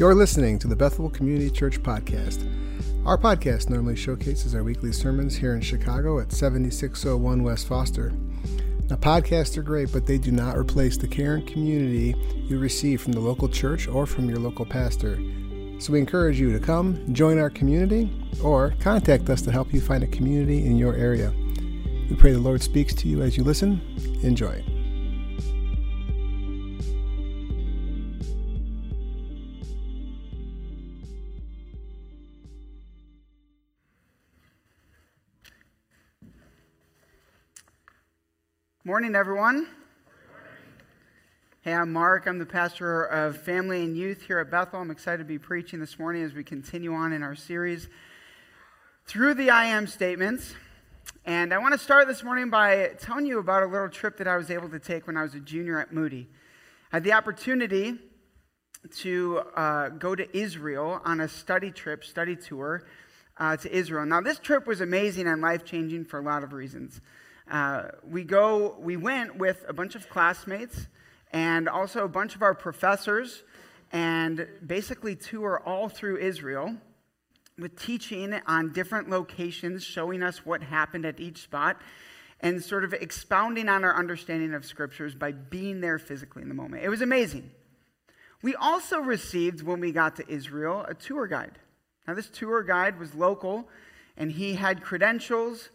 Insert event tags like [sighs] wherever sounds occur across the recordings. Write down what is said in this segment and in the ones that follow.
You're listening to the Bethel Community Church Podcast. Our podcast normally showcases our weekly sermons here in Chicago at 7601 West Foster. Now, podcasts are great, but they do not replace the care and community you receive from the local church or from your local pastor. So we encourage you to come, join our community, or contact us to help you find a community in your area. We pray the Lord speaks to you as you listen. Enjoy. Morning, everyone. Hey, I'm Mark. I'm the pastor of family and youth here at Bethel. I'm excited to be preaching this morning as we continue on in our series through the I am statements. And I want to start this morning by telling you about a little trip that I was able to take when I was a junior at Moody. I had the opportunity to uh, go to Israel on a study trip, study tour uh, to Israel. Now, this trip was amazing and life changing for a lot of reasons. Uh, we go, we went with a bunch of classmates and also a bunch of our professors, and basically tour all through Israel with teaching on different locations, showing us what happened at each spot, and sort of expounding on our understanding of scriptures by being there physically in the moment. It was amazing. We also received, when we got to Israel, a tour guide. Now, this tour guide was local, and he had credentials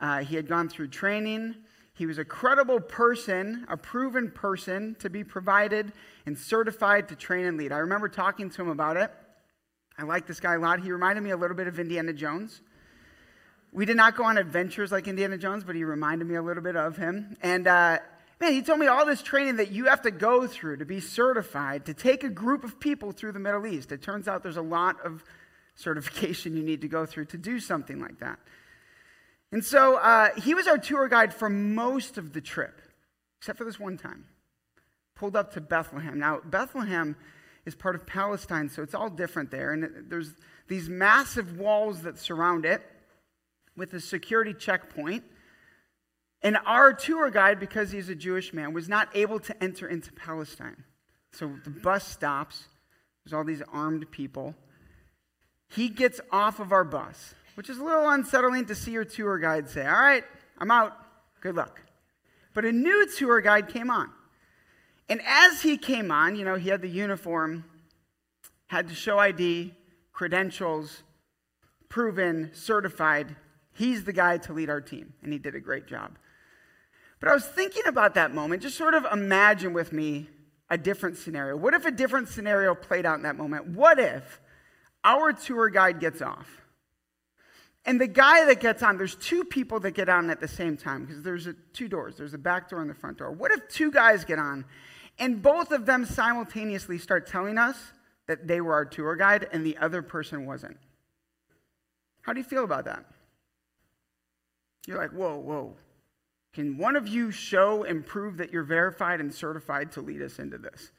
uh, he had gone through training. He was a credible person, a proven person to be provided and certified to train and lead. I remember talking to him about it. I like this guy a lot. He reminded me a little bit of Indiana Jones. We did not go on adventures like Indiana Jones, but he reminded me a little bit of him. And uh, man, he told me all this training that you have to go through to be certified to take a group of people through the Middle East. It turns out there's a lot of certification you need to go through to do something like that. And so uh, he was our tour guide for most of the trip, except for this one time. Pulled up to Bethlehem. Now, Bethlehem is part of Palestine, so it's all different there. And there's these massive walls that surround it with a security checkpoint. And our tour guide, because he's a Jewish man, was not able to enter into Palestine. So the bus stops. There's all these armed people. He gets off of our bus which is a little unsettling to see your tour guide say, All right, I'm out. Good luck. But a new tour guide came on. And as he came on, you know, he had the uniform, had to show ID, credentials, proven, certified. He's the guy to lead our team, and he did a great job. But I was thinking about that moment. Just sort of imagine with me a different scenario. What if a different scenario played out in that moment? What if our tour guide gets off? And the guy that gets on, there's two people that get on at the same time because there's a, two doors. There's a back door and the front door. What if two guys get on and both of them simultaneously start telling us that they were our tour guide and the other person wasn't? How do you feel about that? You're like, whoa, whoa. Can one of you show and prove that you're verified and certified to lead us into this?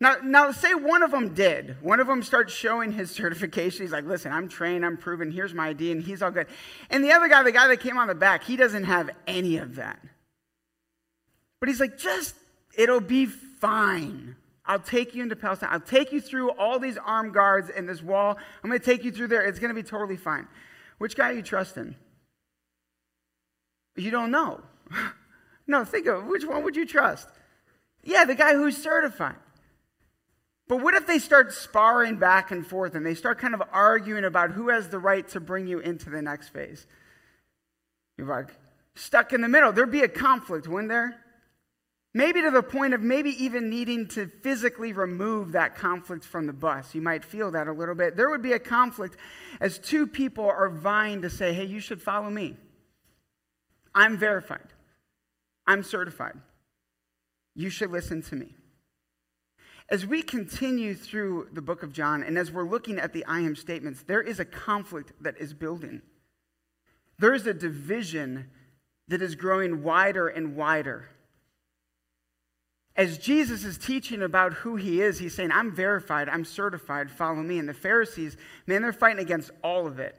Now, now, say one of them did. One of them starts showing his [laughs] certification. He's like, listen, I'm trained, I'm proven, here's my ID, and he's all good. And the other guy, the guy that came on the back, he doesn't have any of that. But he's like, just, it'll be fine. I'll take you into Palestine. I'll take you through all these armed guards and this wall. I'm going to take you through there. It's going to be totally fine. Which guy are you trusting? You don't know. [laughs] no, think of. Which one would you trust? Yeah, the guy who's certified. But what if they start sparring back and forth and they start kind of arguing about who has the right to bring you into the next phase? You're like stuck in the middle. There'd be a conflict, wouldn't there? Maybe to the point of maybe even needing to physically remove that conflict from the bus. You might feel that a little bit. There would be a conflict as two people are vying to say, hey, you should follow me. I'm verified, I'm certified. You should listen to me. As we continue through the book of John and as we're looking at the I am statements, there is a conflict that is building. There is a division that is growing wider and wider. As Jesus is teaching about who he is, he's saying, I'm verified, I'm certified, follow me. And the Pharisees, man, they're fighting against all of it.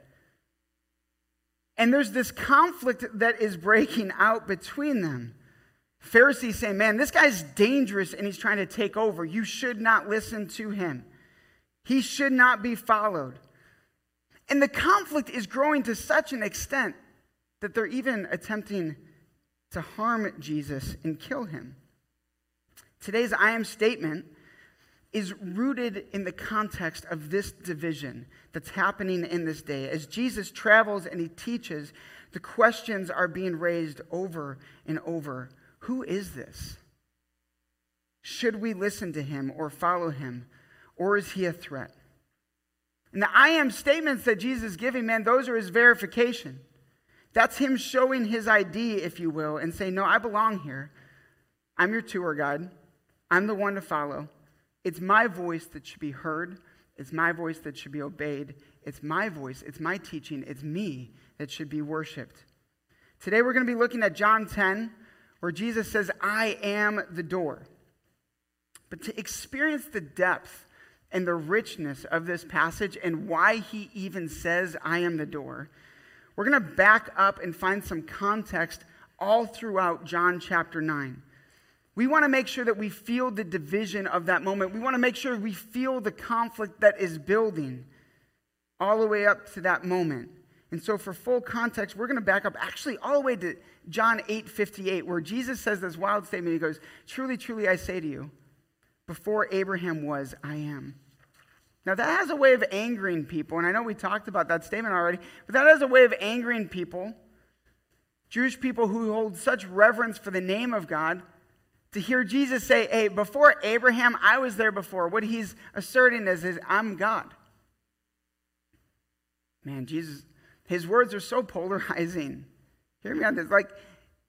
And there's this conflict that is breaking out between them. Pharisees saying, Man, this guy's dangerous and he's trying to take over. You should not listen to him. He should not be followed. And the conflict is growing to such an extent that they're even attempting to harm Jesus and kill him. Today's I am statement is rooted in the context of this division that's happening in this day. As Jesus travels and he teaches, the questions are being raised over and over Who is this? Should we listen to him or follow him? Or is he a threat? And the I am statements that Jesus is giving, man, those are his verification. That's him showing his ID, if you will, and saying, No, I belong here. I'm your tour guide. I'm the one to follow. It's my voice that should be heard. It's my voice that should be obeyed. It's my voice. It's my teaching. It's me that should be worshiped. Today we're going to be looking at John 10, where Jesus says, I am the door. But to experience the depth and the richness of this passage and why he even says, I am the door, we're going to back up and find some context all throughout John chapter 9. We want to make sure that we feel the division of that moment. We want to make sure we feel the conflict that is building all the way up to that moment. And so, for full context, we're going to back up actually all the way to John 8 58, where Jesus says this wild statement. He goes, Truly, truly, I say to you, before Abraham was, I am. Now, that has a way of angering people, and I know we talked about that statement already, but that has a way of angering people. Jewish people who hold such reverence for the name of God to hear Jesus say, Hey, before Abraham, I was there before. What he's asserting is, is I'm God. Man, Jesus, his words are so [laughs] polarizing. Hear me on this. Like,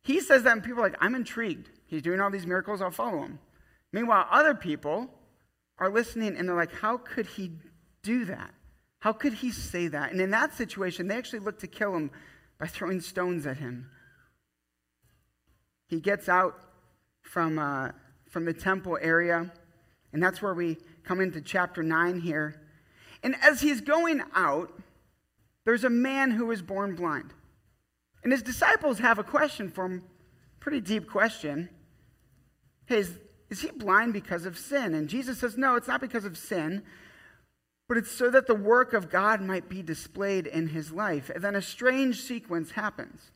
he says that, and people are like, I'm intrigued. He's doing all these miracles, I'll follow him. Meanwhile, other people are listening and they're like, how could he do that? How could he say that? And in that situation, they actually look to kill him by throwing stones at him. He gets out from, uh, from the temple area, and that's where we come into chapter 9 here. And as he's going out, there's a man who was born blind. And his disciples have a question for him, pretty deep question. Hey, is, is he blind because of sin? And Jesus says, No, it's not because of sin, but it's so that the work of God might be displayed in his life. And then a strange sequence happens.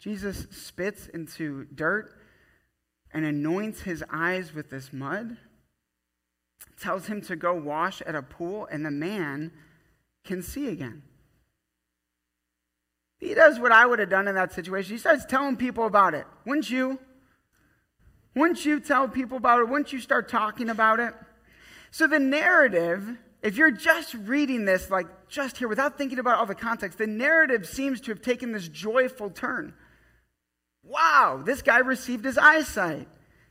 Jesus spits into dirt and anoints his eyes with this mud, tells him to go wash at a pool, and the man can see again. He does what I would have done in that situation. He starts telling people about it. Wouldn't you? Wouldn't you tell people about it? Wouldn't you start talking about it? So the narrative, if you're just reading this, like just here without thinking about all the context, the narrative seems to have taken this joyful turn. Wow, this guy received his eyesight.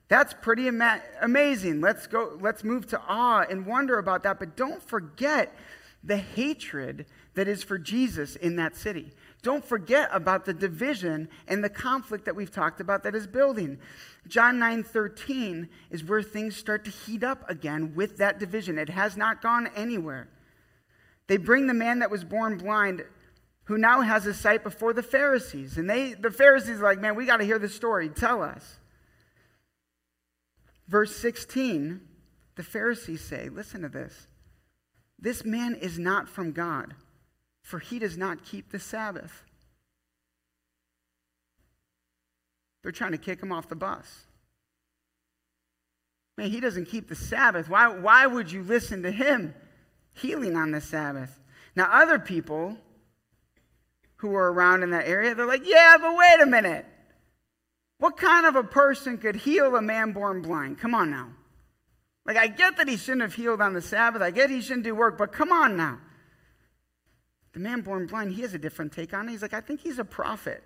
That's pretty ama- amazing. Let's go, let's move to awe and wonder about that. But don't forget the hatred that is for Jesus in that city. Don't forget about the division and the conflict that we've talked about that is building. John 9:13 is where things start to heat up again with that division. It has not gone anywhere. They bring the man that was born blind who now has a sight before the Pharisees. And they the Pharisees are like, "Man, we got to hear the story. Tell us." Verse 16, the Pharisees say, "Listen to this. This man is not from God." For he does not keep the Sabbath. They're trying to kick him off the bus. Man, he doesn't keep the Sabbath. Why, why would you listen to him healing on the Sabbath? Now, other people who were around in that area, they're like, yeah, but wait a minute. What kind of a person could heal a man born blind? Come on now. Like, I get that he shouldn't have healed on the Sabbath. I get he shouldn't do work, but come on now. The man born blind, he has a different take on it. He's like, I think he's a prophet.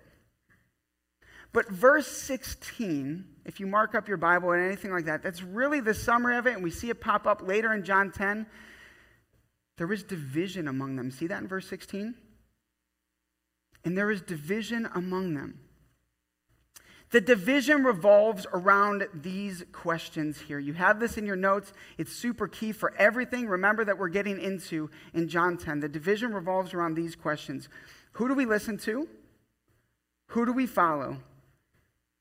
But verse 16, if you mark up your Bible and anything like that, that's really the summary of it, and we see it pop up later in John 10. There was division among them. See that in verse 16? And there was division among them. The division revolves around these questions here. You have this in your notes. It's super key for everything. Remember that we're getting into in John 10. The division revolves around these questions Who do we listen to? Who do we follow?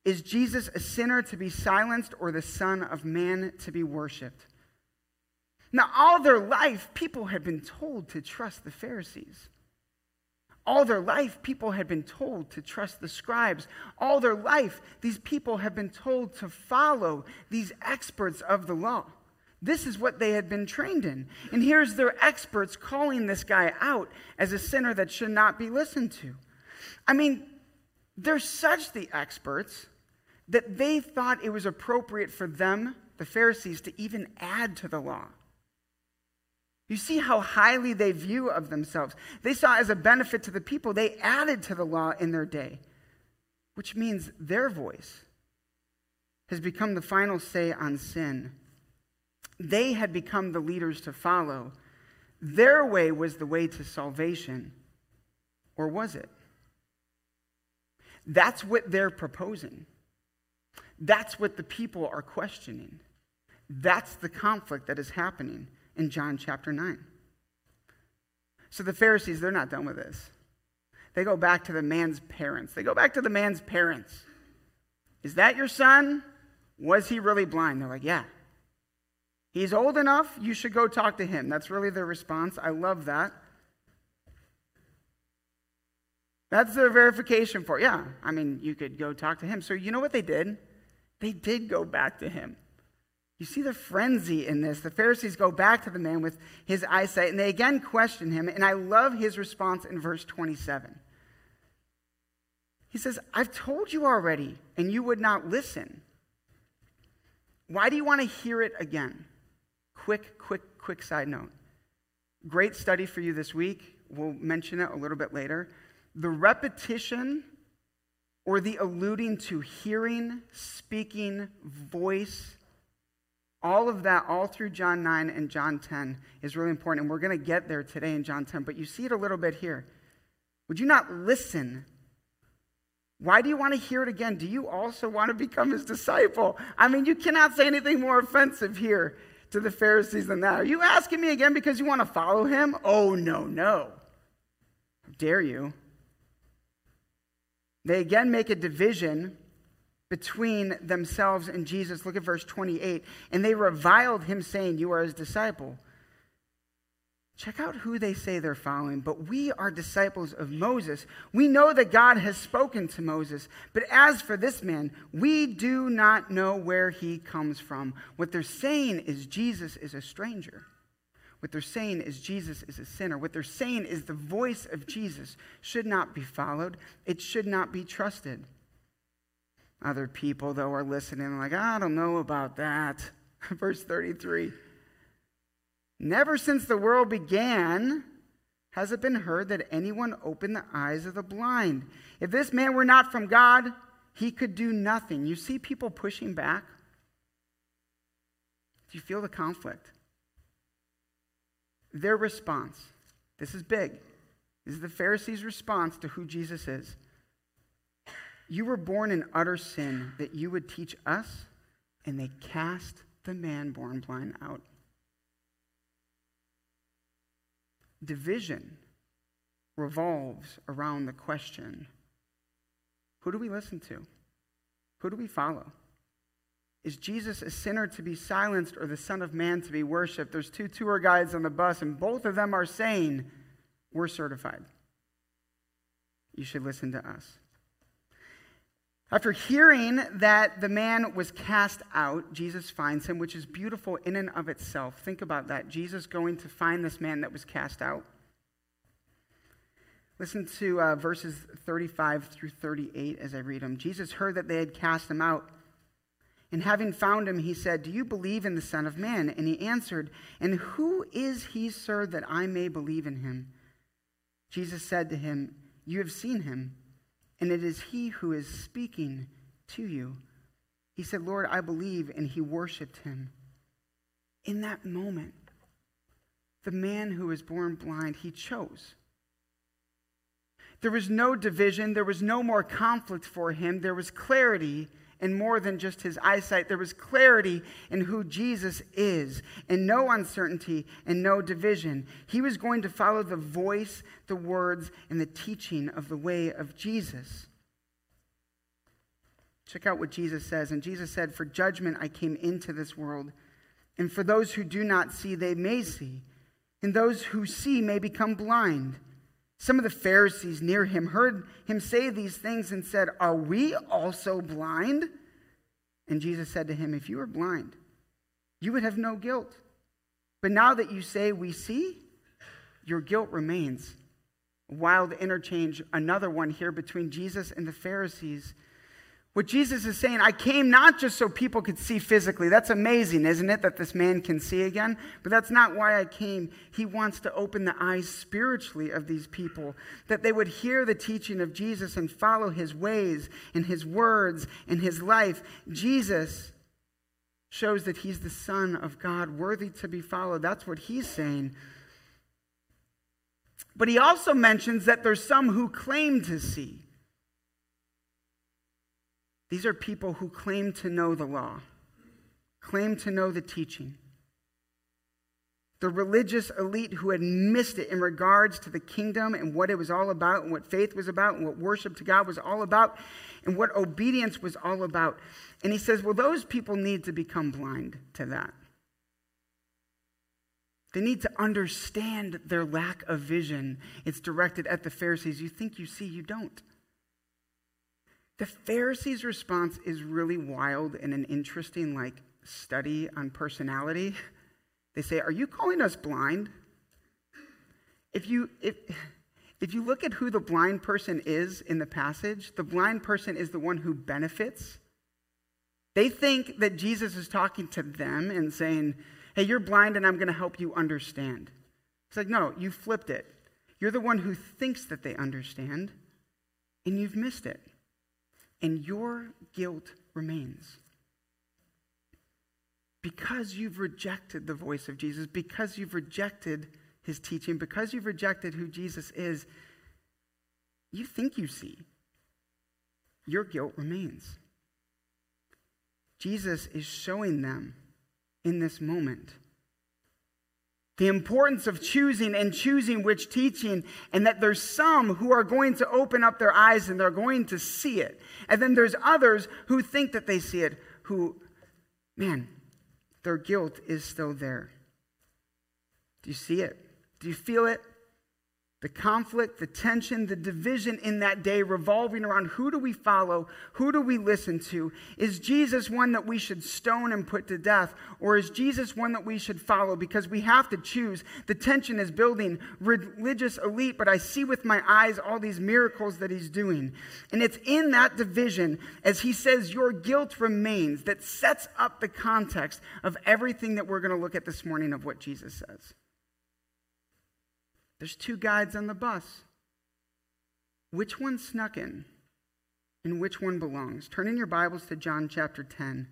Is Jesus a sinner to be silenced or the Son of Man to be worshiped? Now, all their life, people had been told to trust the Pharisees. All their life, people had been told to trust the scribes. All their life, these people had been told to follow these experts of the law. This is what they had been trained in. And here's their experts calling this guy out as a sinner that should not be listened to. I mean, they're such the experts that they thought it was appropriate for them, the Pharisees, to even add to the law. You see how highly they view of themselves. They saw as a benefit to the people, they added to the law in their day, which means their voice has become the final say on sin. They had become the leaders to follow. Their way was the way to salvation. Or was it? That's what they're proposing. That's what the people are questioning. That's the conflict that is happening in John chapter 9. So the Pharisees, they're not done with this. They go back to the man's parents. They go back to the man's parents. Is that your son? Was he really blind? They're like, yeah. He's old enough. You should go talk to him. That's really their response. I love that. That's their verification for, it. yeah, I mean, you could go talk to him. So, you know what they did? They did go back to him. You see the frenzy in this. The Pharisees go back to the man with his eyesight and they again question him. And I love his response in verse 27. He says, I've told you already, and you would not listen. Why do you want to hear it again? Quick, quick, quick side note. Great study for you this week. We'll mention it a little bit later. The repetition or the alluding to hearing, speaking, voice, all of that, all through John 9 and John 10, is really important. And we're going to get there today in John 10, but you see it a little bit here. Would you not listen? Why do you want to hear it again? Do you also want to become his disciple? I mean, you cannot say anything more offensive here to the Pharisees than that. Are you asking me again because you want to follow him? Oh, no, no. How dare you? They again make a division between themselves and Jesus. Look at verse 28. And they reviled him, saying, You are his disciple. Check out who they say they're following. But we are disciples of Moses. We know that God has spoken to Moses. But as for this man, we do not know where he comes from. What they're saying is Jesus is a stranger. What they're saying is Jesus is a sinner. What they're saying is the voice of Jesus should not be followed, it should not be trusted. Other people, though, are listening, like, I don't know about that. [laughs] Verse 33 Never since the world began has it been heard that anyone opened the eyes of the blind. If this man were not from God, he could do nothing. You see people pushing back? Do you feel the conflict? Their response this is big. This is the Pharisees' response to who Jesus is. You were born in utter sin that you would teach us, and they cast the man born blind out. Division revolves around the question who do we listen to? Who do we follow? Is Jesus a sinner to be silenced or the Son of Man to be worshiped? There's two tour guides on the bus, and both of them are saying, We're certified. You should listen to us. After hearing that the man was cast out, Jesus finds him, which is beautiful in and of itself. Think about that. Jesus going to find this man that was cast out. Listen to uh, verses 35 through 38 as I read them. Jesus heard that they had cast him out. And having found him, he said, Do you believe in the Son of Man? And he answered, And who is he, sir, that I may believe in him? Jesus said to him, You have seen him and it is he who is speaking to you. He said, Lord, I believe, and he worshiped him. In that moment, the man who was born blind, he chose. There was no division, there was no more conflict for him, there was clarity and more than just his eyesight. There was clarity in who Jesus is, and no uncertainty and no division. He was going to follow the voice, the words, and the teaching of the way of Jesus. Check out what Jesus says. And Jesus said, For judgment I came into this world, and for those who do not see, they may see, and those who see may become blind. Some of the Pharisees near him heard him say these things and said, Are we also blind? And Jesus said to him, If you were blind, you would have no guilt. But now that you say we see, your guilt remains. Wild interchange, another one here between Jesus and the Pharisees. What Jesus is saying, I came not just so people could see physically. That's amazing, isn't it, that this man can see again? But that's not why I came. He wants to open the eyes spiritually of these people, that they would hear the teaching of Jesus and follow his ways and his words and his life. Jesus shows that he's the Son of God, worthy to be followed. That's what he's saying. But he also mentions that there's some who claim to see. These are people who claim to know the law, claim to know the teaching. The religious elite who had missed it in regards to the kingdom and what it was all about, and what faith was about, and what worship to God was all about, and what obedience was all about. And he says, Well, those people need to become blind to that. They need to understand their lack of vision. It's directed at the Pharisees. You think you see, you don't. The Pharisees' response is really wild and an interesting, like, study on personality. They say, Are you calling us blind? If you, if, if you look at who the blind person is in the passage, the blind person is the one who benefits. They think that Jesus is talking to them and saying, Hey, you're blind and I'm going to help you understand. It's like, No, you flipped it. You're the one who thinks that they understand, and you've missed it and your guilt remains. Because you've rejected the voice of Jesus, because you've rejected his teaching, because you've rejected who Jesus is, you think you see. Your guilt remains. Jesus is showing them in this moment the importance of choosing and choosing which teaching, and that there's some who are going to open up their eyes and they're going to see it. And then there's others who think that they see it, who, man, their guilt is still there. Do you see it? Do you feel it? The conflict, the tension, the division in that day revolving around who do we follow? Who do we listen to? Is Jesus one that we should stone and put to death? Or is Jesus one that we should follow? Because we have to choose. The tension is building. Religious elite, but I see with my eyes all these miracles that he's doing. And it's in that division, as he says, your guilt remains, that sets up the context of everything that we're going to look at this morning of what Jesus says. There's two guides on the bus. Which one snuck in and which one belongs? Turn in your Bibles to John chapter 10.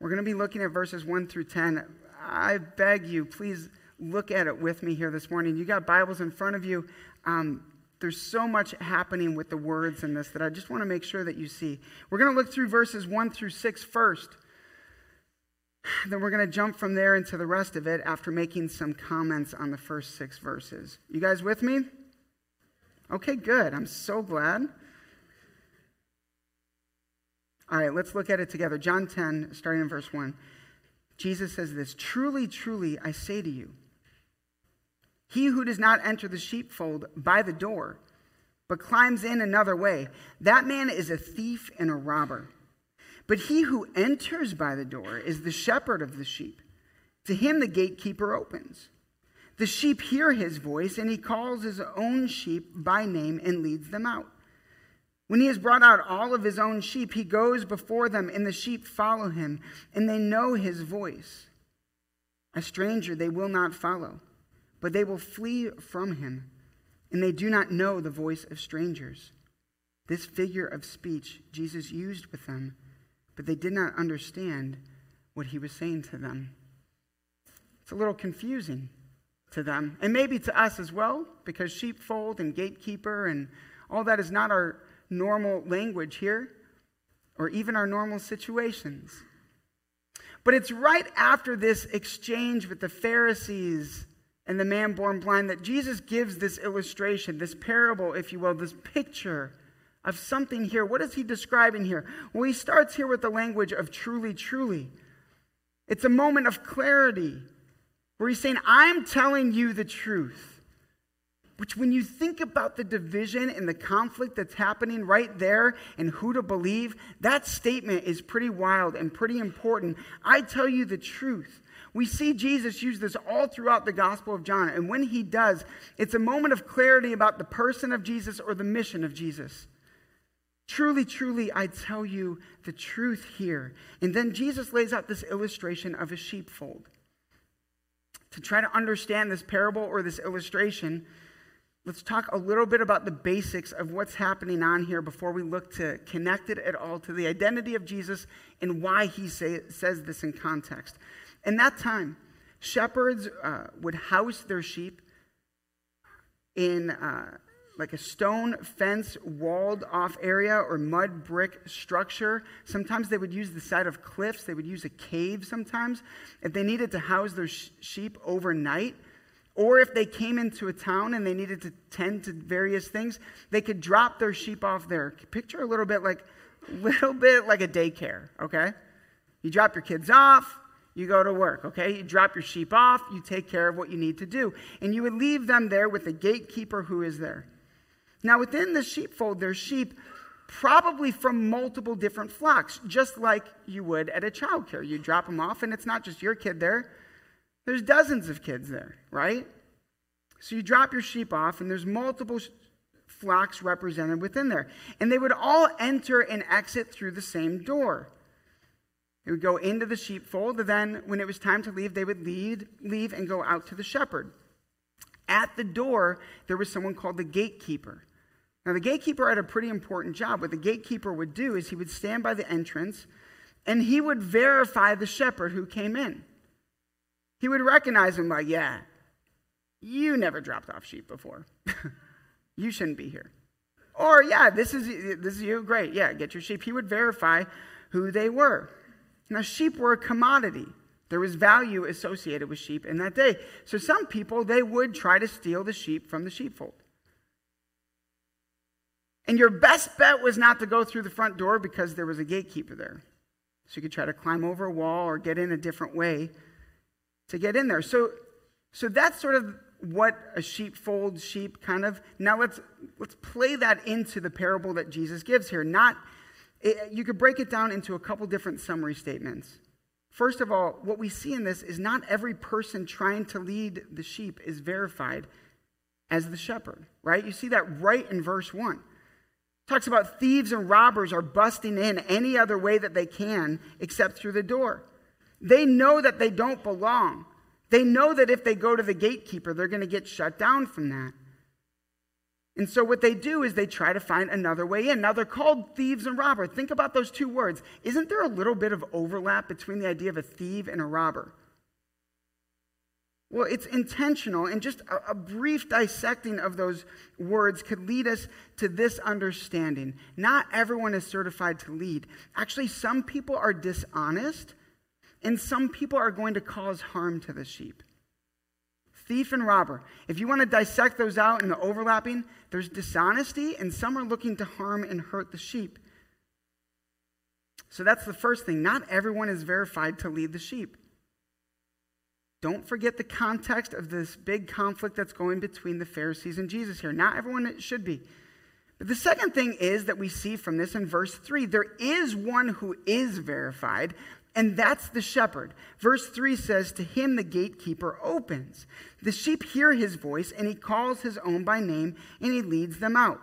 We're going to be looking at verses 1 through 10. I beg you, please look at it with me here this morning. You got Bibles in front of you. Um, there's so much happening with the words in this that I just want to make sure that you see. We're going to look through verses 1 through 6 first. [sighs] Then we're going to jump from there into the rest of it after making some comments on the first six verses. You guys with me? Okay, good. I'm so glad. All right, let's look at it together. John 10, starting in verse 1. Jesus says this Truly, truly, I say to you, he who does not enter the sheepfold by the door, but climbs in another way, that man is a thief and a robber. But he who enters by the door is the shepherd of the sheep. To him the gatekeeper opens. The sheep hear his voice, and he calls his own sheep by name and leads them out. When he has brought out all of his own sheep, he goes before them, and the sheep follow him, and they know his voice. A stranger they will not follow, but they will flee from him, and they do not know the voice of strangers. This figure of speech Jesus used with them but they did not understand what he was saying to them. It's a little confusing to them, and maybe to us as well, because sheepfold and gatekeeper and all that is not our normal language here, or even our normal situations. But it's right after this exchange with the Pharisees and the man born blind that Jesus gives this illustration, this parable, if you will, this picture of something here. What is he describing here? Well, he starts here with the language of truly, truly. It's a moment of clarity where he's saying, I'm telling you the truth. Which, when you think about the division and the conflict that's happening right there and who to believe, that statement is pretty wild and pretty important. I tell you the truth. We see Jesus use this all throughout the Gospel of John. And when he does, it's a moment of clarity about the person of Jesus or the mission of Jesus. Truly, truly, I tell you the truth here. And then Jesus lays out this illustration of a sheepfold. To try to understand this parable or this illustration, let's talk a little bit about the basics of what's happening on here before we look to connect it at all to the identity of Jesus and why he say, says this in context. In that time, shepherds uh, would house their sheep in uh, like a stone fence walled off area or mud brick structure. Sometimes they would use the side of cliffs, they would use a cave sometimes if they needed to house their sh- sheep overnight. Or if they came into a town and they needed to tend to various things, they could drop their sheep off there. Picture a little bit like little bit like a daycare, okay? You drop your kids off, you go to work, okay? You drop your sheep off, you take care of what you need to do. And you would leave them there with the gatekeeper who is there. Now, within the sheepfold, there's sheep probably from multiple different flocks, just like you would at a childcare. You drop them off, and it's not just your kid there, there's dozens of kids there, right? So you drop your sheep off, and there's multiple flocks represented within there. And they would all enter and exit through the same door. They would go into the sheepfold, and then when it was time to leave, they would lead, leave and go out to the shepherd. At the door, there was someone called the gatekeeper. Now, the gatekeeper had a pretty important job. What the gatekeeper would do is he would stand by the entrance and he would verify the shepherd who came in. He would recognize him like, yeah, you never dropped off sheep before. [laughs] you shouldn't be here. Or, yeah, this is, this is you. Great. Yeah, get your sheep. He would verify who they were. Now, sheep were a commodity. There was value associated with sheep in that day. So, some people, they would try to steal the sheep from the sheepfold. And your best bet was not to go through the front door because there was a gatekeeper there. So, you could try to climb over a wall or get in a different way to get in there. So, so that's sort of what a sheepfold sheep kind of. Now let's let's play that into the parable that Jesus gives here. Not it, you could break it down into a couple different summary statements. First of all, what we see in this is not every person trying to lead the sheep is verified as the shepherd, right? You see that right in verse 1. Talks about thieves and robbers are busting in any other way that they can except through the door. They know that they don't belong. They know that if they go to the gatekeeper, they're going to get shut down from that. And so what they do is they try to find another way in. Now they're called thieves and robber. Think about those two words. Isn't there a little bit of overlap between the idea of a thief and a robber? Well, it's intentional, and just a, a, brief dissecting of those words could lead us to this understanding. Not everyone is certified to lead. Actually, some people are dishonest and some people are going to cause harm to the sheep. Thief and robber. If you want to dissect those out in the overlapping, there's dishonesty, and some are looking to harm and hurt the sheep. So that's the first thing. Not everyone is verified to lead the sheep. Don't forget the context of this big conflict that's going between the Pharisees and Jesus here. Not everyone should be. But the second thing is that we see from this in verse 3 there is one who is verified, and that's the shepherd. Verse 3 says, To him the gatekeeper opens. The sheep hear his voice, and he calls his own by name, and he leads them out.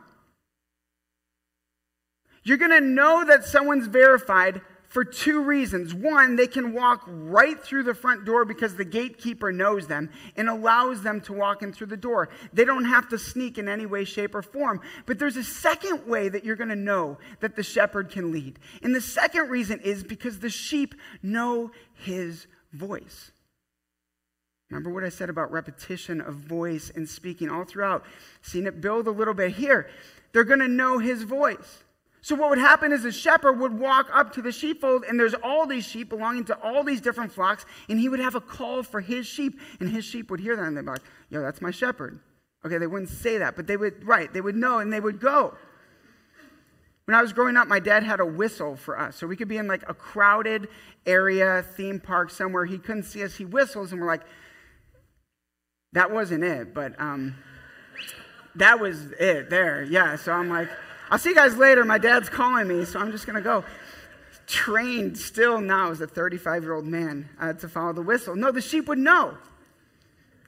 You're going to know that someone's verified for two reasons. One, they can walk right through the front door because the gatekeeper knows them and allows them to walk in through the door. They don't have to sneak in any way, shape, or form. But there's a second way that you're going to know that the shepherd can lead. And the second reason is because the sheep know his voice. Remember what I said about repetition of voice and speaking all throughout? Seeing it build a little bit here. They're going to know his voice. So what would happen is the shepherd would walk up to the sheepfold, and there's all these sheep belonging to all these different flocks, and he would have a call for his sheep, and his sheep would hear that, and they'd be like, "Yo, that's my shepherd." Okay, they wouldn't say that, but they would, right? They would know, and they would go. When I was growing up, my dad had a whistle for us. So we could be in like a crowded area, theme park somewhere. He couldn't see us. He whistles, and we're like, that wasn't it, but um, that was it there. Yeah. So I'm like, I'll see you guys later. My dad's calling me, so I'm just going to go. Trained still now as a 35 year old man uh, to follow the whistle. No, the sheep would know,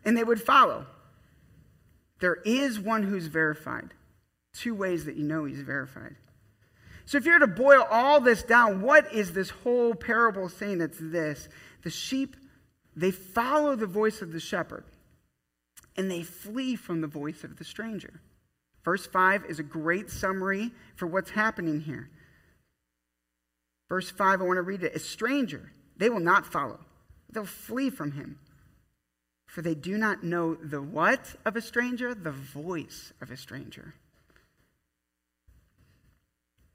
and they would follow. There is one who's verified. Two ways that you know he's verified. So if you're to boil all this down, what is this whole parable saying? It's this the sheep, they follow the voice of the shepherd, and they flee from the voice of the stranger. Verse 5 is a great summary for what's happening here. Verse 5, I want to read it. A stranger, they will not follow, they'll flee from him. For they do not know the what of a stranger? The voice of a stranger.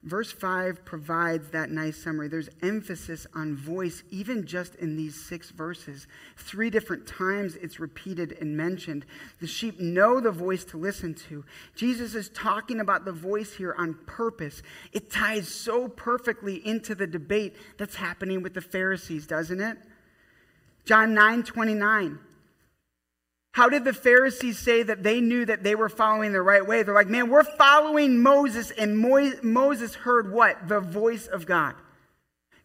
Verse 5 provides that nice summary. There's emphasis on voice, even just in these six verses. Three different times it's repeated and mentioned. The sheep know the voice to listen to. Jesus is talking about the voice here on purpose. It ties so perfectly into the debate that's happening with the Pharisees, doesn't it? John 9 29. How did the Pharisees say that they knew that they were following the right way? They're like, man, we're following Moses, and Mo- Moses heard what? The voice of God.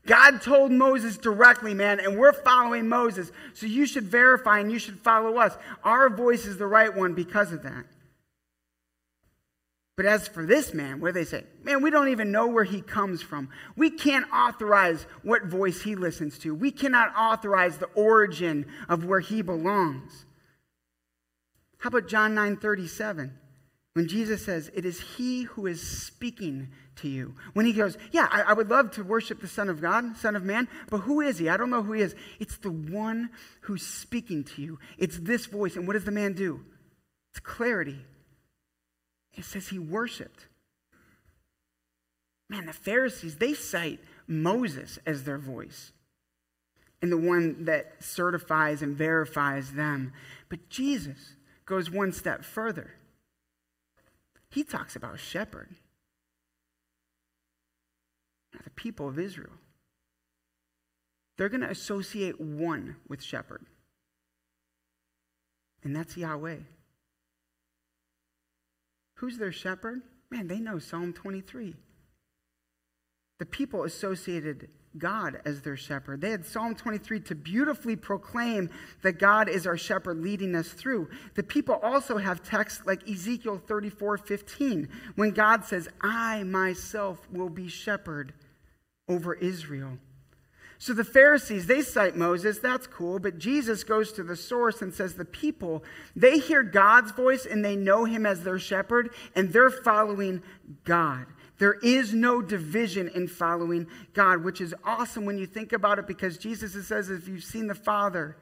God told Moses directly, man, and we're following Moses. So you should verify and you should follow us. Our voice is the right one because of that. But as for this man, what do they say? Man, we don't even know where he comes from. We can't authorize what voice he listens to. We cannot authorize the origin of where he belongs. How about John 9 37? When Jesus says, It is He who is speaking to you. When He goes, Yeah, I, I, would love to worship the Son of God, Son of Man, but who is He? I don't know who He is. It's the one who's speaking to you. It's this voice. And what does the man do? It's clarity. It says He worshiped. Man, the Pharisees, they cite Moses as their voice and the one that certifies and verifies them. But Jesus, goes one step further. He talks about shepherd. The people of Israel, they're going to associate one with shepherd, and that's Yahweh. Who's their shepherd? Man, they know Psalm 23. The people associated God as their shepherd. They had Psalm 23 to beautifully proclaim that God is our shepherd leading us through. The people also have texts like Ezekiel 34 15, when God says, I myself will be shepherd over Israel. So the Pharisees, they cite Moses, that's cool, but Jesus goes to the source and says the people, they hear God's voice and they know him as their shepherd, and they're following God. There is no division in following God, which is awesome when you think about it because Jesus says, if you've seen the Father,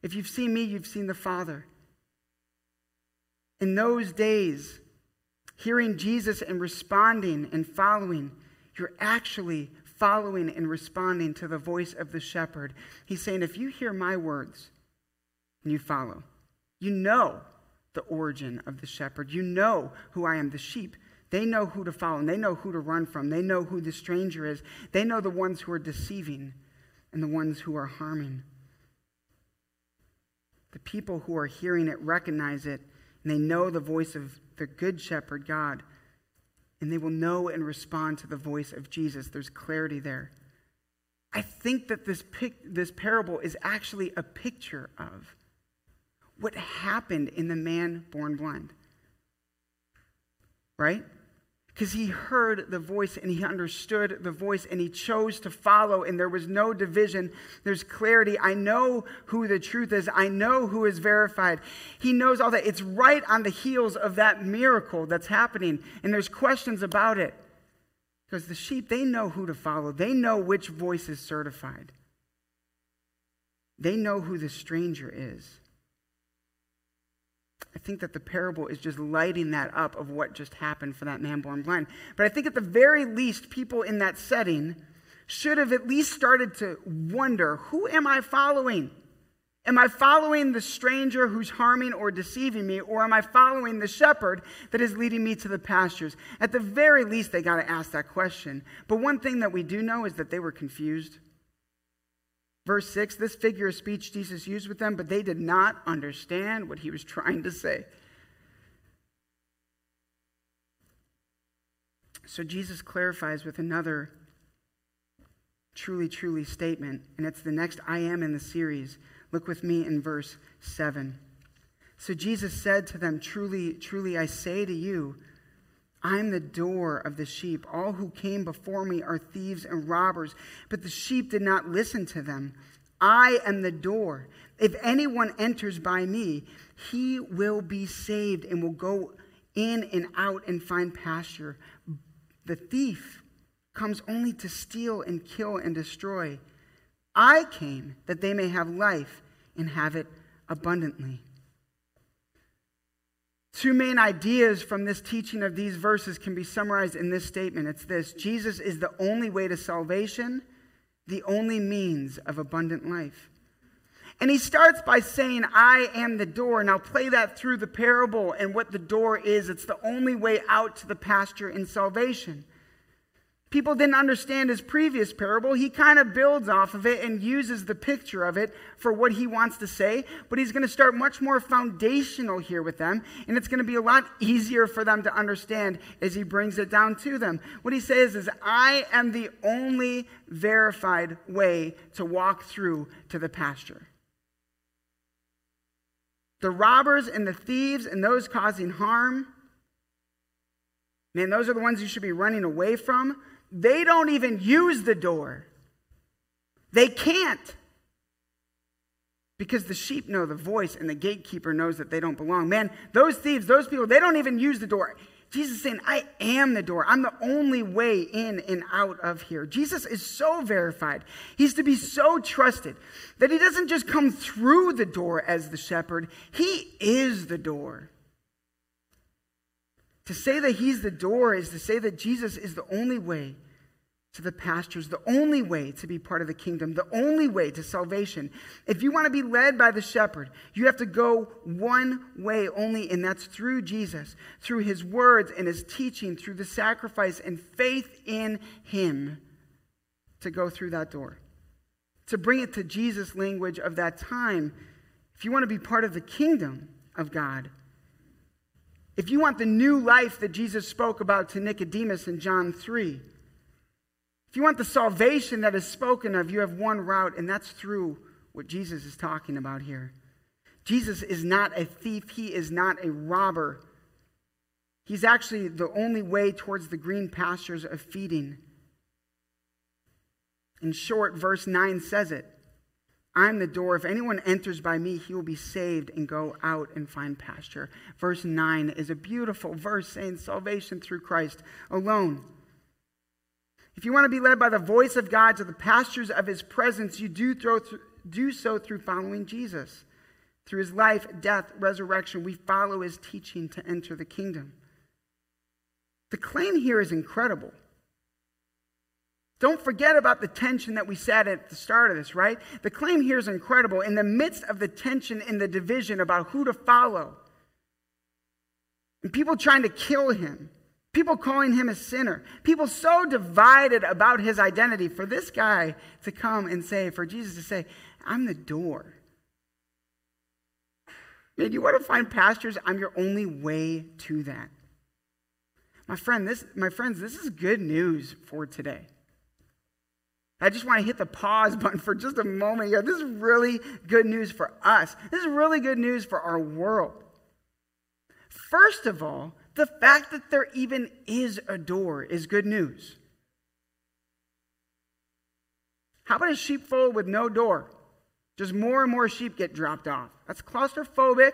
if you've seen me, you've seen the Father. In those days, hearing Jesus and responding and following, you're actually following and responding to the voice of the shepherd. He's saying, if you hear my words and you follow, you know the origin of the shepherd. You know who I am. The sheep they know who to follow and they know who to run from. They know who the stranger is. They know the ones who are deceiving and the ones who are harming. The people who are hearing it recognize it and they know the voice of the good shepherd, God. And they will know and respond to the voice of Jesus. There's clarity there. I think that this, pic- this parable is actually a picture of what happened in the man born blind. Right? Because he heard the voice and he understood the voice and he chose to follow and there was no division. There's clarity. I know who the truth is. I know who is verified. He knows all that. It's right on the heels of that miracle that's happening. And there's questions about it. Because the sheep they know who to follow. They know which voice is certified. They know who the stranger is I think that the parable is just lighting that up of what just happened for that man born blind. But I think at the very least, people in that setting should have at least started to wonder who am I following? Am I following the stranger who's harming or deceiving me, or am I following the shepherd that is leading me to the pastures? At the very least, they got to ask that question. But one thing that we do know is that they were confused. Verse 6 this figure of speech Jesus used with them, but they did not understand what he was trying to say. So Jesus clarifies with another truly, truly statement, and it's the next I am in the series. Look with me in verse 7. So Jesus said to them, Truly, truly, I say to you, I'm the door of the sheep. All who came before me are thieves and robbers, but the sheep did not listen to them. I am the door. If anyone enters by me, he will be saved and will go in and out and find pasture. The thief comes only to steal and kill and destroy. I came that they may have life and have it abundantly. Two main ideas from this teaching of these verses can be summarized in this statement. It's this Jesus is the only way to salvation, the only means of abundant life. And he starts by saying, I am the door. Now play that through the parable and what the door is. It's the only way out to the pasture in salvation people didn't understand his previous parable, he kind of builds off of it and uses the picture of it for what he wants to say. But he's going to start much more foundational here with them, and it's going to be a lot easier for them to understand as he brings it down to them. What he says is, I am the only verified way to walk through to the pasture. The robbers and the thieves and those causing harm, man, those are the ones you should be running away from they don't even use the door. They can't. Because the sheep know the voice and the gatekeeper knows that they don't belong. Man, those thieves, those people, they don't even use the door. Jesus is saying, I am the door. I'm the only way in and out of here. Jesus is so verified. He's to be so trusted that he doesn't just come through the door as the shepherd, he is the door. To say that he's the door is to say that Jesus is the only way to the pastures, the only way to be part of the kingdom, the only way to salvation. If you want to be led by the shepherd, you have to go one way only, and that's through Jesus, through his words and his teaching, through the sacrifice and faith in him to go through that door. To bring it to Jesus' language of that time, if you want to be part of the kingdom of God, if you want the new life that Jesus spoke about to Nicodemus in John 3, if you want the salvation that is spoken of, you have one route, and that's through what Jesus is talking about here. Jesus is not a thief, he is not a robber. He's actually the only way towards the green pastures of feeding. In short, verse 9 says it I'm the door. If anyone enters by me, he will be saved and go out and find pasture. Verse 9 is a beautiful verse saying salvation through Christ alone. If you want to be led by the voice of God to the pastures of his presence, you do, do so through following Jesus. Through his life, death, resurrection, we follow his teaching to enter the kingdom. The claim here is incredible. Don't forget about the tension that we said at the start of this, right? The claim here is incredible. In the midst of the tension and the division about who to follow, and people trying to kill him, People calling him a sinner. People so divided about his identity. For this guy to come and say, for Jesus to say, I'm the door. Man, you want to find pastures? I'm your only way to that. My friend, this, my friends, this is good news for today. I just want to hit the pause [laughs] button for just a moment here. This is really good news for us. This is really good news for our world. First of all, the fact that there even is a door is good news. How about a sheepfold with no door? Just more and more sheep get dropped off. That's claustrophobic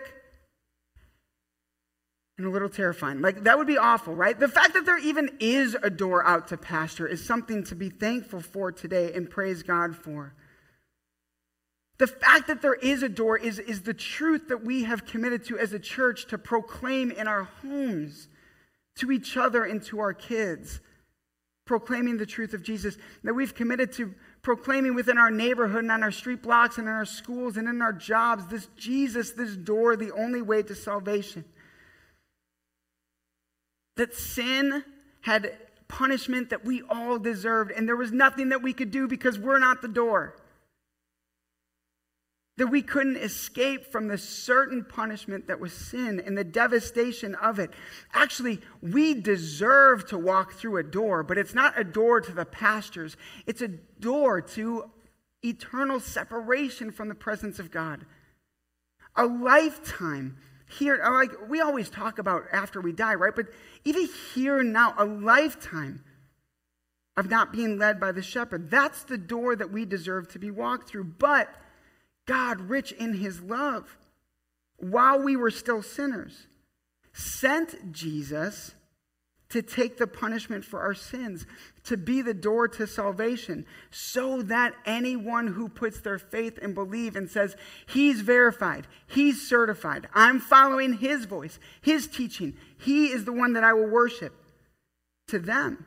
and a little terrifying. Like, that would be awful, right? The fact that there even is a door out to pasture is something to be thankful for today and praise God for. The fact that there is a door is, is the truth that we have committed to as a church to proclaim in our homes, to each other, and to our kids. Proclaiming the truth of Jesus, that we've committed to proclaiming within our neighborhood and on our street blocks and in our schools and in our jobs this Jesus, this door, the only way to salvation. That sin had punishment that we all deserved, and there was nothing that we could do because we're not the door that we couldn't escape from the certain punishment that was sin and the devastation of it. Actually, we deserve to walk through a door, but it's not a door to the pastures, it's a door to eternal separation from the presence of God. A lifetime here, uh, like we always talk about after we die, right? But even here now, a lifetime of not being led by the shepherd. That's the door that we deserve to be walked through. But God, rich in his love, while we were still sinners, sent Jesus to take the punishment for our sins, to be the door to salvation, so that anyone who puts their faith and believe and says, He's verified, He's certified, I'm following His voice, His teaching, He is the one that I will worship, to them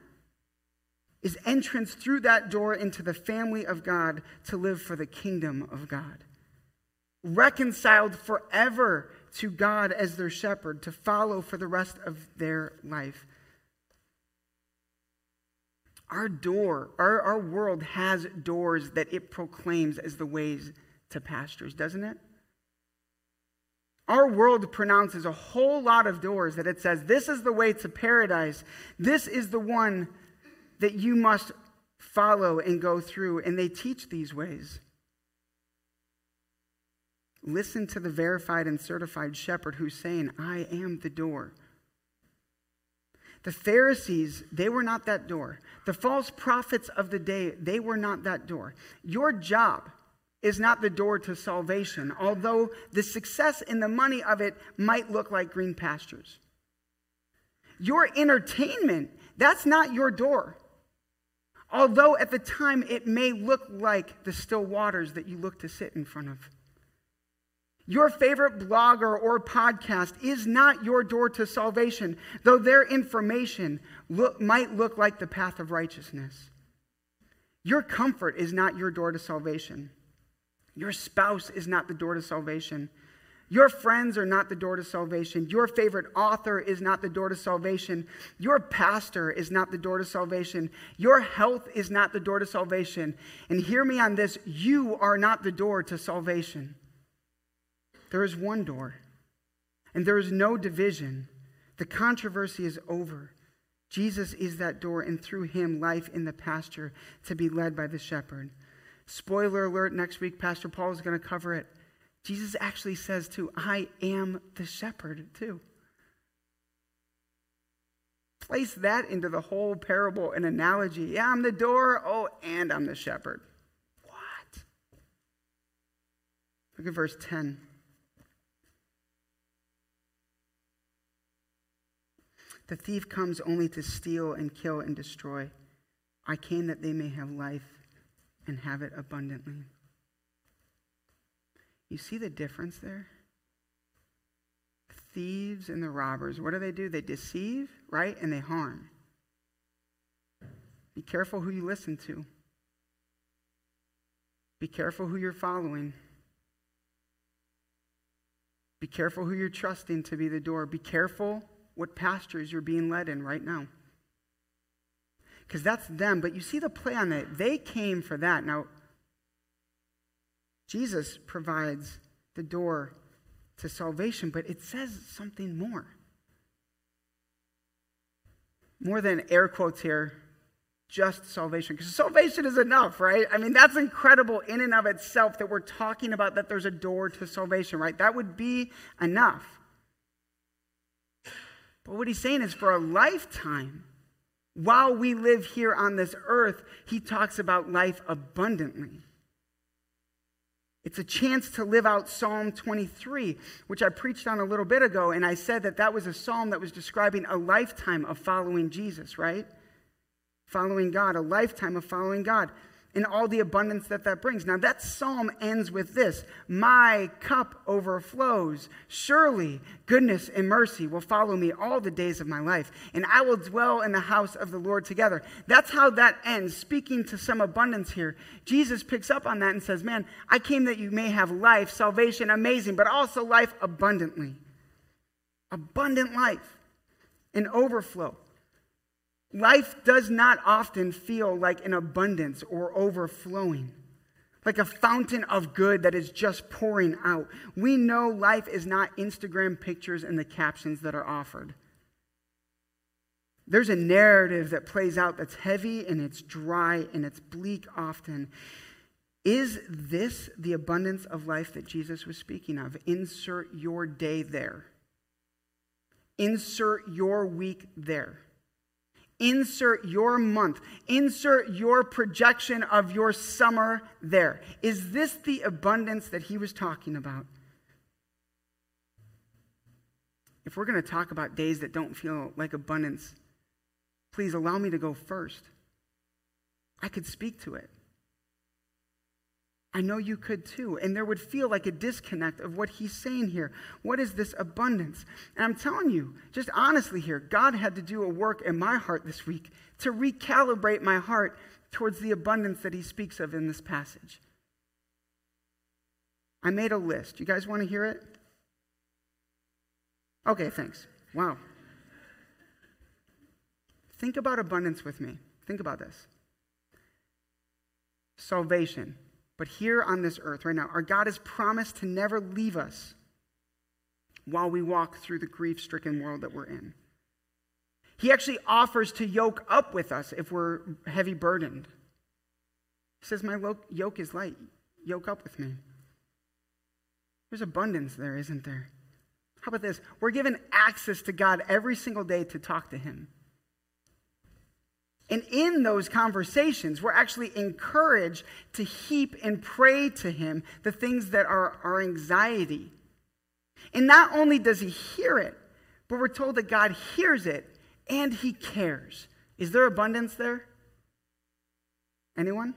is entrance through that door into the family of God to live for the kingdom of God reconciled forever to God as their shepherd, to follow for the rest of their life. Our door, our, our world has doors that it proclaims as the ways to pastures, doesn't it? Our world pronounces a whole lot of doors that it says, this is the way to paradise. This is the one that you must follow and go through. And they teach these ways. Listen to the verified and certified shepherd who's saying, I am the door. The Pharisees, they were not that door. The false prophets of the day, they were not that door. Your job is not the door to salvation, although the success and the money of it might look like green pastures. Your entertainment, that's not your door. Although at the time it may look like the still waters that you look to sit in front of. Your favorite blogger or podcast is not your door to salvation, though their information look, might look like the path of righteousness. Your comfort is not your door to salvation. Your spouse is not the door to salvation. Your friends are not the door to salvation. Your favorite author is not the door to salvation. Your pastor is not the door to salvation. Your health is not the door to salvation. And hear me on this you are not the door to salvation. There is one door, and there is no division. The controversy is over. Jesus is that door, and through him, life in the pasture to be led by the shepherd. Spoiler alert, next week, Pastor Paul is going to cover it. Jesus actually says, too, I am the shepherd, too. Place that into the whole parable and analogy. Yeah, I'm the door. Oh, and I'm the shepherd. What? Look at verse 10. The thief comes only to steal and kill and destroy. I came that they may have life and have it abundantly. You see the difference there? Thieves and the robbers, what do they do? They deceive, right? And they harm. Be careful who you listen to. Be careful who you're following. Be careful who you're trusting to be the door. Be careful what pastures you're being led in right now. Because that's them. But you see the play on that. They came for that. Now, Jesus provides the door to salvation, but it says something more. More than air quotes here, just salvation. Because salvation is enough, right? I mean, that's incredible in and of itself that we're talking about that there's a door to salvation, right? That would be enough. But what he's saying is for a lifetime, while we live here on this earth, he talks about life abundantly. It's a chance to live out Psalm 23, which I preached on a little bit ago, and I said that that was a psalm that was describing a lifetime of following Jesus, right? Following God, a lifetime of following God. And all the abundance that that brings. Now, that psalm ends with this My cup overflows. Surely goodness and mercy will follow me all the days of my life, and I will dwell in the house of the Lord together. That's how that ends, speaking to some abundance here. Jesus picks up on that and says, Man, I came that you may have life, salvation, amazing, but also life abundantly. Abundant life, an overflow. Life does not often feel like an abundance or overflowing, like a fountain of good that is just pouring out. We know life is not Instagram pictures and the captions that are offered. There's a narrative that plays out that's heavy and it's dry and it's bleak often. Is this the abundance of life that Jesus was speaking of? Insert your day there. Insert your week there. Insert your month, insert your projection of your summer there. Is this the abundance that he was talking about? If we're going to talk about days that don't feel like abundance, please allow me to go first. I could speak to it. I know you could too. And there would feel like a disconnect of what he's saying here. What is this abundance? And I'm telling you, just honestly here, God had to do a work in my heart this week to recalibrate my heart towards the abundance that he speaks of in this passage. I made a list. You guys want to hear it? Okay, thanks. Wow. Think about abundance with me. Think about this salvation but here on this earth right now, our God has promised to never leave us while we walk through the grief stricken world that we're in. He actually offers to yoke up with us if we're heavy burdened. He says, My yoke is light. Yoke up with me. There's abundance there, isn't there? How about this? We're given access to God every single day to talk to Him. And in those conversations, we're actually encouraged to heap and pray to Him the things that are our anxiety. And not only does He hear it, but we're told that God hears it and He cares. Is there abundance there? Anyone?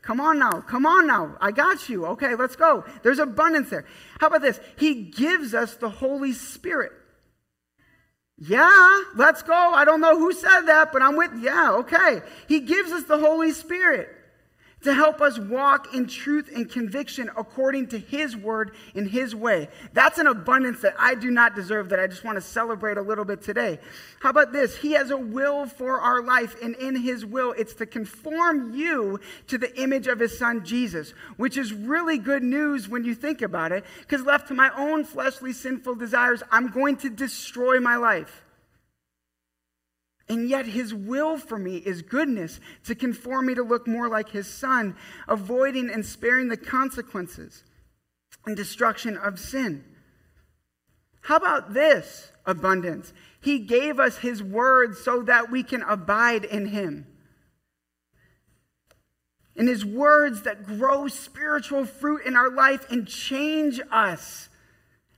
Come on now. Come on now. I got you. Okay, let's go. There's abundance there. How about this? He gives us the Holy Spirit. Yeah, let's go. I don't know who said that, but I'm with, yeah, okay. He gives us the Holy Spirit to help us walk in truth and conviction according to His word in His way. That's an abundance that I do not deserve, that I just want to celebrate a little bit today. How about this? He has a will for our life, and in His will, it's to conform you to the image of His Son Jesus, which is really good news when you think about it, because left to my own fleshly sinful desires, I'm going to destroy my life. And yet, his will for me is goodness to conform me to look more like his son, avoiding and sparing the consequences and destruction of sin. How about this abundance? He gave us his word so that we can abide in him. In his words that grow spiritual fruit in our life and change us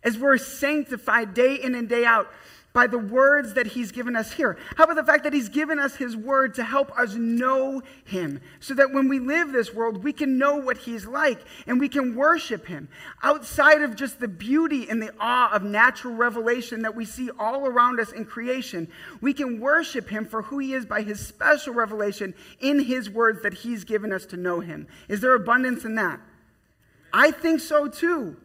as we're sanctified day in and day out by the words that he's given us here? How about the fact that he's given us his word to help us know him so that when we live this world, we can know what he's like and we can worship him outside of just the beauty and the awe of natural revelation that we see all around us in creation. We can worship him for who he is by his special revelation in his words that he's given us to know him. Is there abundance in that? I think so too.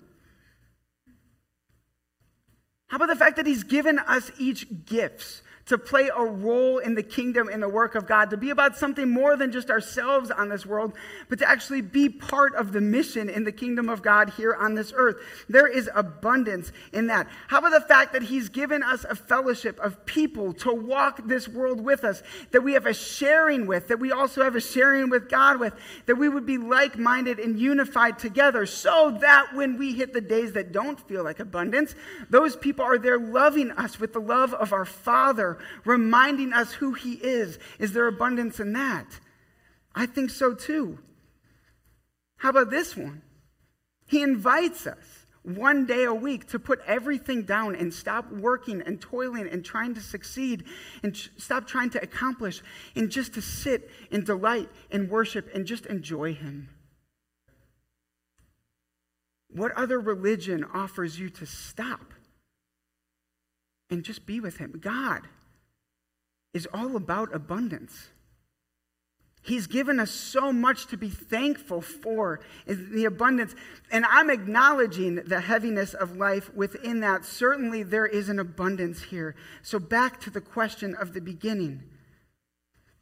How about the fact that He's given us each gifts? To play a role in the kingdom in the work of God, to be about something more than just ourselves on this world, but to actually be part of the mission in the kingdom of God here on this earth. There is abundance in that. How about the fact that He's given us a fellowship of people to walk this world with us, that we have a sharing with, that we also have a sharing with God with, that we would be like minded and unified together, so that when we hit the days that don't feel like abundance, those people are there loving us with the love of our Father reminding us who He is. Is there abundance in that? I think so too. How about this one? He invites us. one day a week to put everything down and stop working and toiling and trying to succeed and stop trying to accomplish and just to sit and delight and worship and just enjoy Him? What other religion offers you to stop and just be with Him? God is all about abundance. He's given us so much to be thankful for in the abundance. And I'm acknowledging the heaviness of life within that. Certainly, there is an abundance here. So, back to the question of the beginning.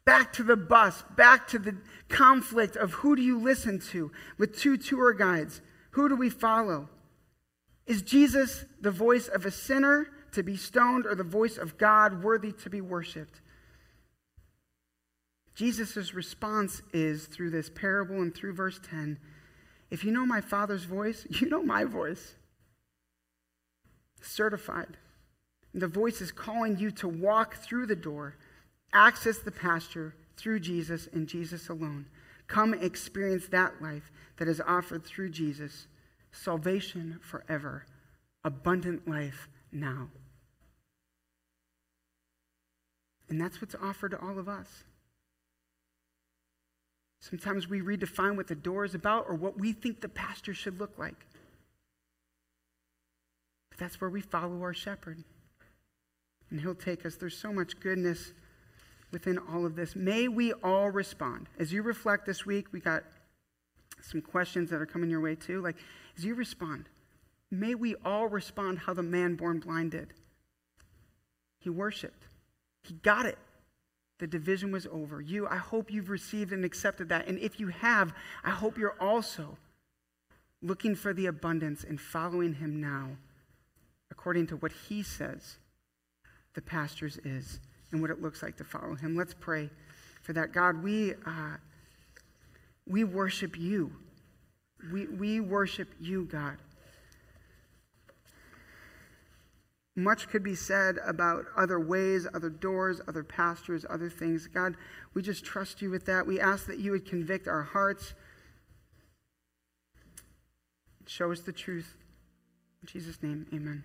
Back to the bus, back to the conflict of who do you listen to with two tour guides? Who do we follow? Is Jesus the voice of a sinner to be stoned or the voice of God worthy to be worshiped? Jesus' response is through this parable and through verse 10 if you know my Father's voice, [laughs] you know my voice. Certified. The voice is calling you to walk through the door, access the pasture through Jesus and Jesus alone. Come experience that life that is offered through Jesus salvation forever, abundant life now. And that's what's offered to all of us. Sometimes we redefine what the door is about or what we think the pasture should look like. But that's where we follow our shepherd. And he'll take us. There's so much goodness within all of this. May we all respond. As you reflect this week, we got some questions that are coming your way too. Like, as you respond, may we all respond how the man born blind did. He worshiped, he got it. The division was over. You, I hope you've received and accepted that. And if you have, I hope you're also looking for the abundance and following him now according to what he says the pastures is and what it looks like to follow him. Let's pray for that. God, we, uh, we worship you. We, we worship you, God. Much could be said about other ways, other doors, other pastures, other things. God, we just trust you with that. We ask that you would convict our hearts. Show us the truth. In Jesus' name, amen.